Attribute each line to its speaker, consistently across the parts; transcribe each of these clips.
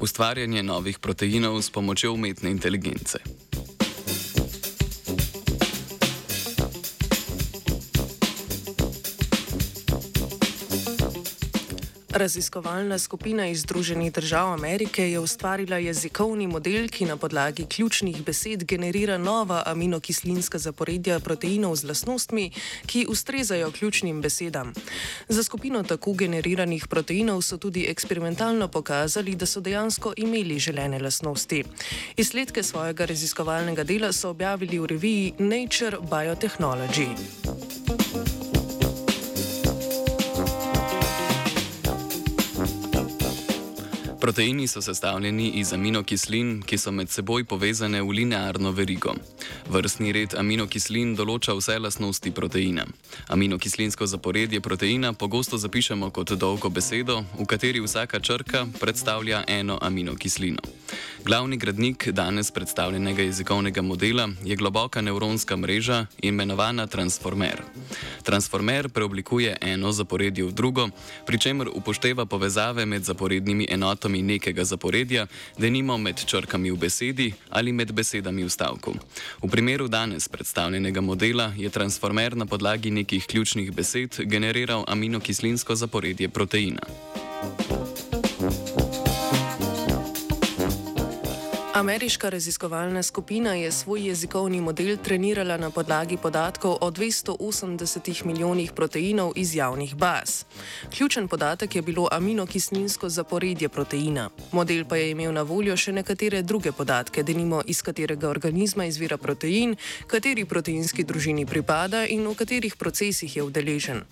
Speaker 1: ustvarjanje novih proteinov s pomočjo umetne inteligence.
Speaker 2: Raziskovalna skupina iz Združenih držav Amerike je ustvarila jezikovni model, ki na podlagi ključnih besed generira nova aminokislinska zaporedja proteinov z lastnostmi, ki ustrezajo ključnim besedam. Za skupino tako generiranih proteinov so tudi eksperimentalno pokazali, da so dejansko imeli želene lastnosti. Izsledke svojega raziskovalnega dela so objavili v reviji Nature Biotechnology.
Speaker 1: Proteini so sestavljeni iz aminokislin, ki so med seboj povezane v linearno verigo. Vrstni red aminokislin določa vse lastnosti proteina. Aminokislinsko zaporedje proteina pogosto zapišemo kot dolgo besedo, v kateri vsaka črka predstavlja eno aminokislino. Glavni gradnik danes predstavljenega jezikovnega modela je globoka nevronska mreža imenovana transformer. Transformer preoblikuje eno zaporedje v drugo, pri čemer upošteva povezave med zaporednimi enotami nekega zaporedja, denimo med črkami v besedi ali med besedami v stavku. V primeru danes predstavljenega modela je transformer na podlagi nekih ključnih besed generiral aminokislinsko zaporedje proteina.
Speaker 2: Ameriška raziskovalna skupina je svoj jezikovni model trenirala na podlagi podatkov o 280 milijonih proteinov iz javnih baz. Ključen podatek je bilo aminokislinsko zaporedje proteina. Model pa je imel na voljo še nekatere druge podatke, denimo iz katerega organizma izvira protein, kateri proteinski družini pripada in v katerih procesih je udeležen.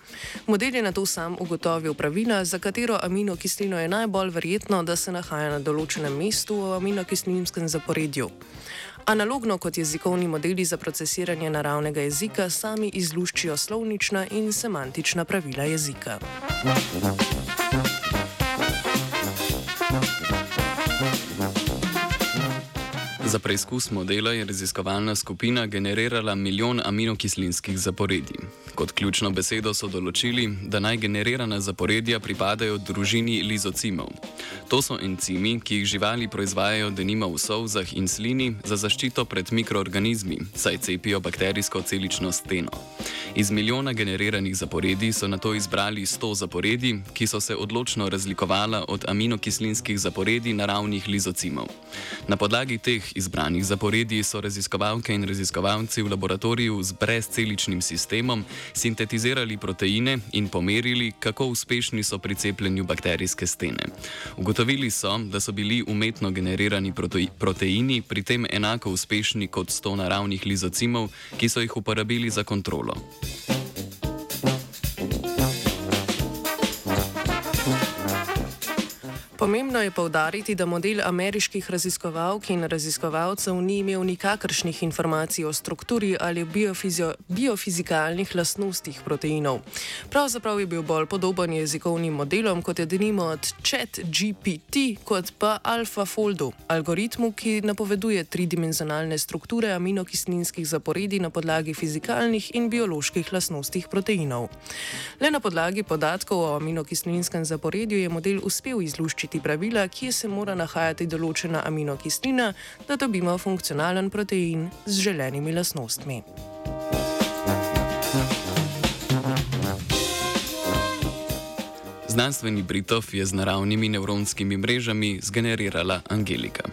Speaker 2: Model je na to sam ugotovil pravila, za katero aminokislino je najbolj verjetno, da se nahaja na določenem mestu v aminokislinskem slovenskem zaporedju. Analogno kot jezikovni modeli za procesiranje naravnega jezika, sami izluščijo slovnična in semantična pravila jezika.
Speaker 1: Za preizkus modela je raziskovalna skupina generirala milijon aminokislinskih zaporedij. Kot ključno besedo so določili, da naj generirana zaporedja pripadajo družini lizocimov. To so encimi, ki jih živali proizvajajo denimo v solzah in slini za zaščito pred mikroorganizmi, saj cepijo bakterijsko celično steno. Iz milijona generiranih zaporedij so na to izbrali 100 zaporedij, ki so se odločno razlikovala od aminokislinskih zaporedij naravnih lizocimov. Na podlagi teh izbranih zaporedij so raziskovalke in raziskovalci v laboratoriju z brezceličnim sistemom sintetizirali proteine in pomerili, kako uspešni so pri cepljenju bakterijske stene. Ugotovili so, da so bili umetno generirani proteini pri tem enako uspešni kot 100 naravnih lizocimov, ki so jih uporabili za kontrolo.
Speaker 2: Pomembno je povdariti, da model ameriških raziskovalk in raziskovalcev ni imel nikakršnih informacij o strukturi ali biofizikalnih lastnostih proteinov. Pravzaprav je bil bolj podoben jezikovnim modelom, kot je denimo od ChatGPT, kot pa AlphaFoldu, algoritmu, ki napoveduje tridimenzionalne strukture aminokislinskih zaporedij na podlagi fizikalnih in bioloških lastnostih proteinov. Le na podlagi podatkov o aminokislinskem zaporedju je model uspel izluščiti določiti pravila, kje se mora nahajati določena aminokislina, da dobimo funkcionalen protein z želenimi lastnostmi.
Speaker 1: Znanstveni Britov je z naravnimi nevronskimi mrežami zgenerirala Angelika.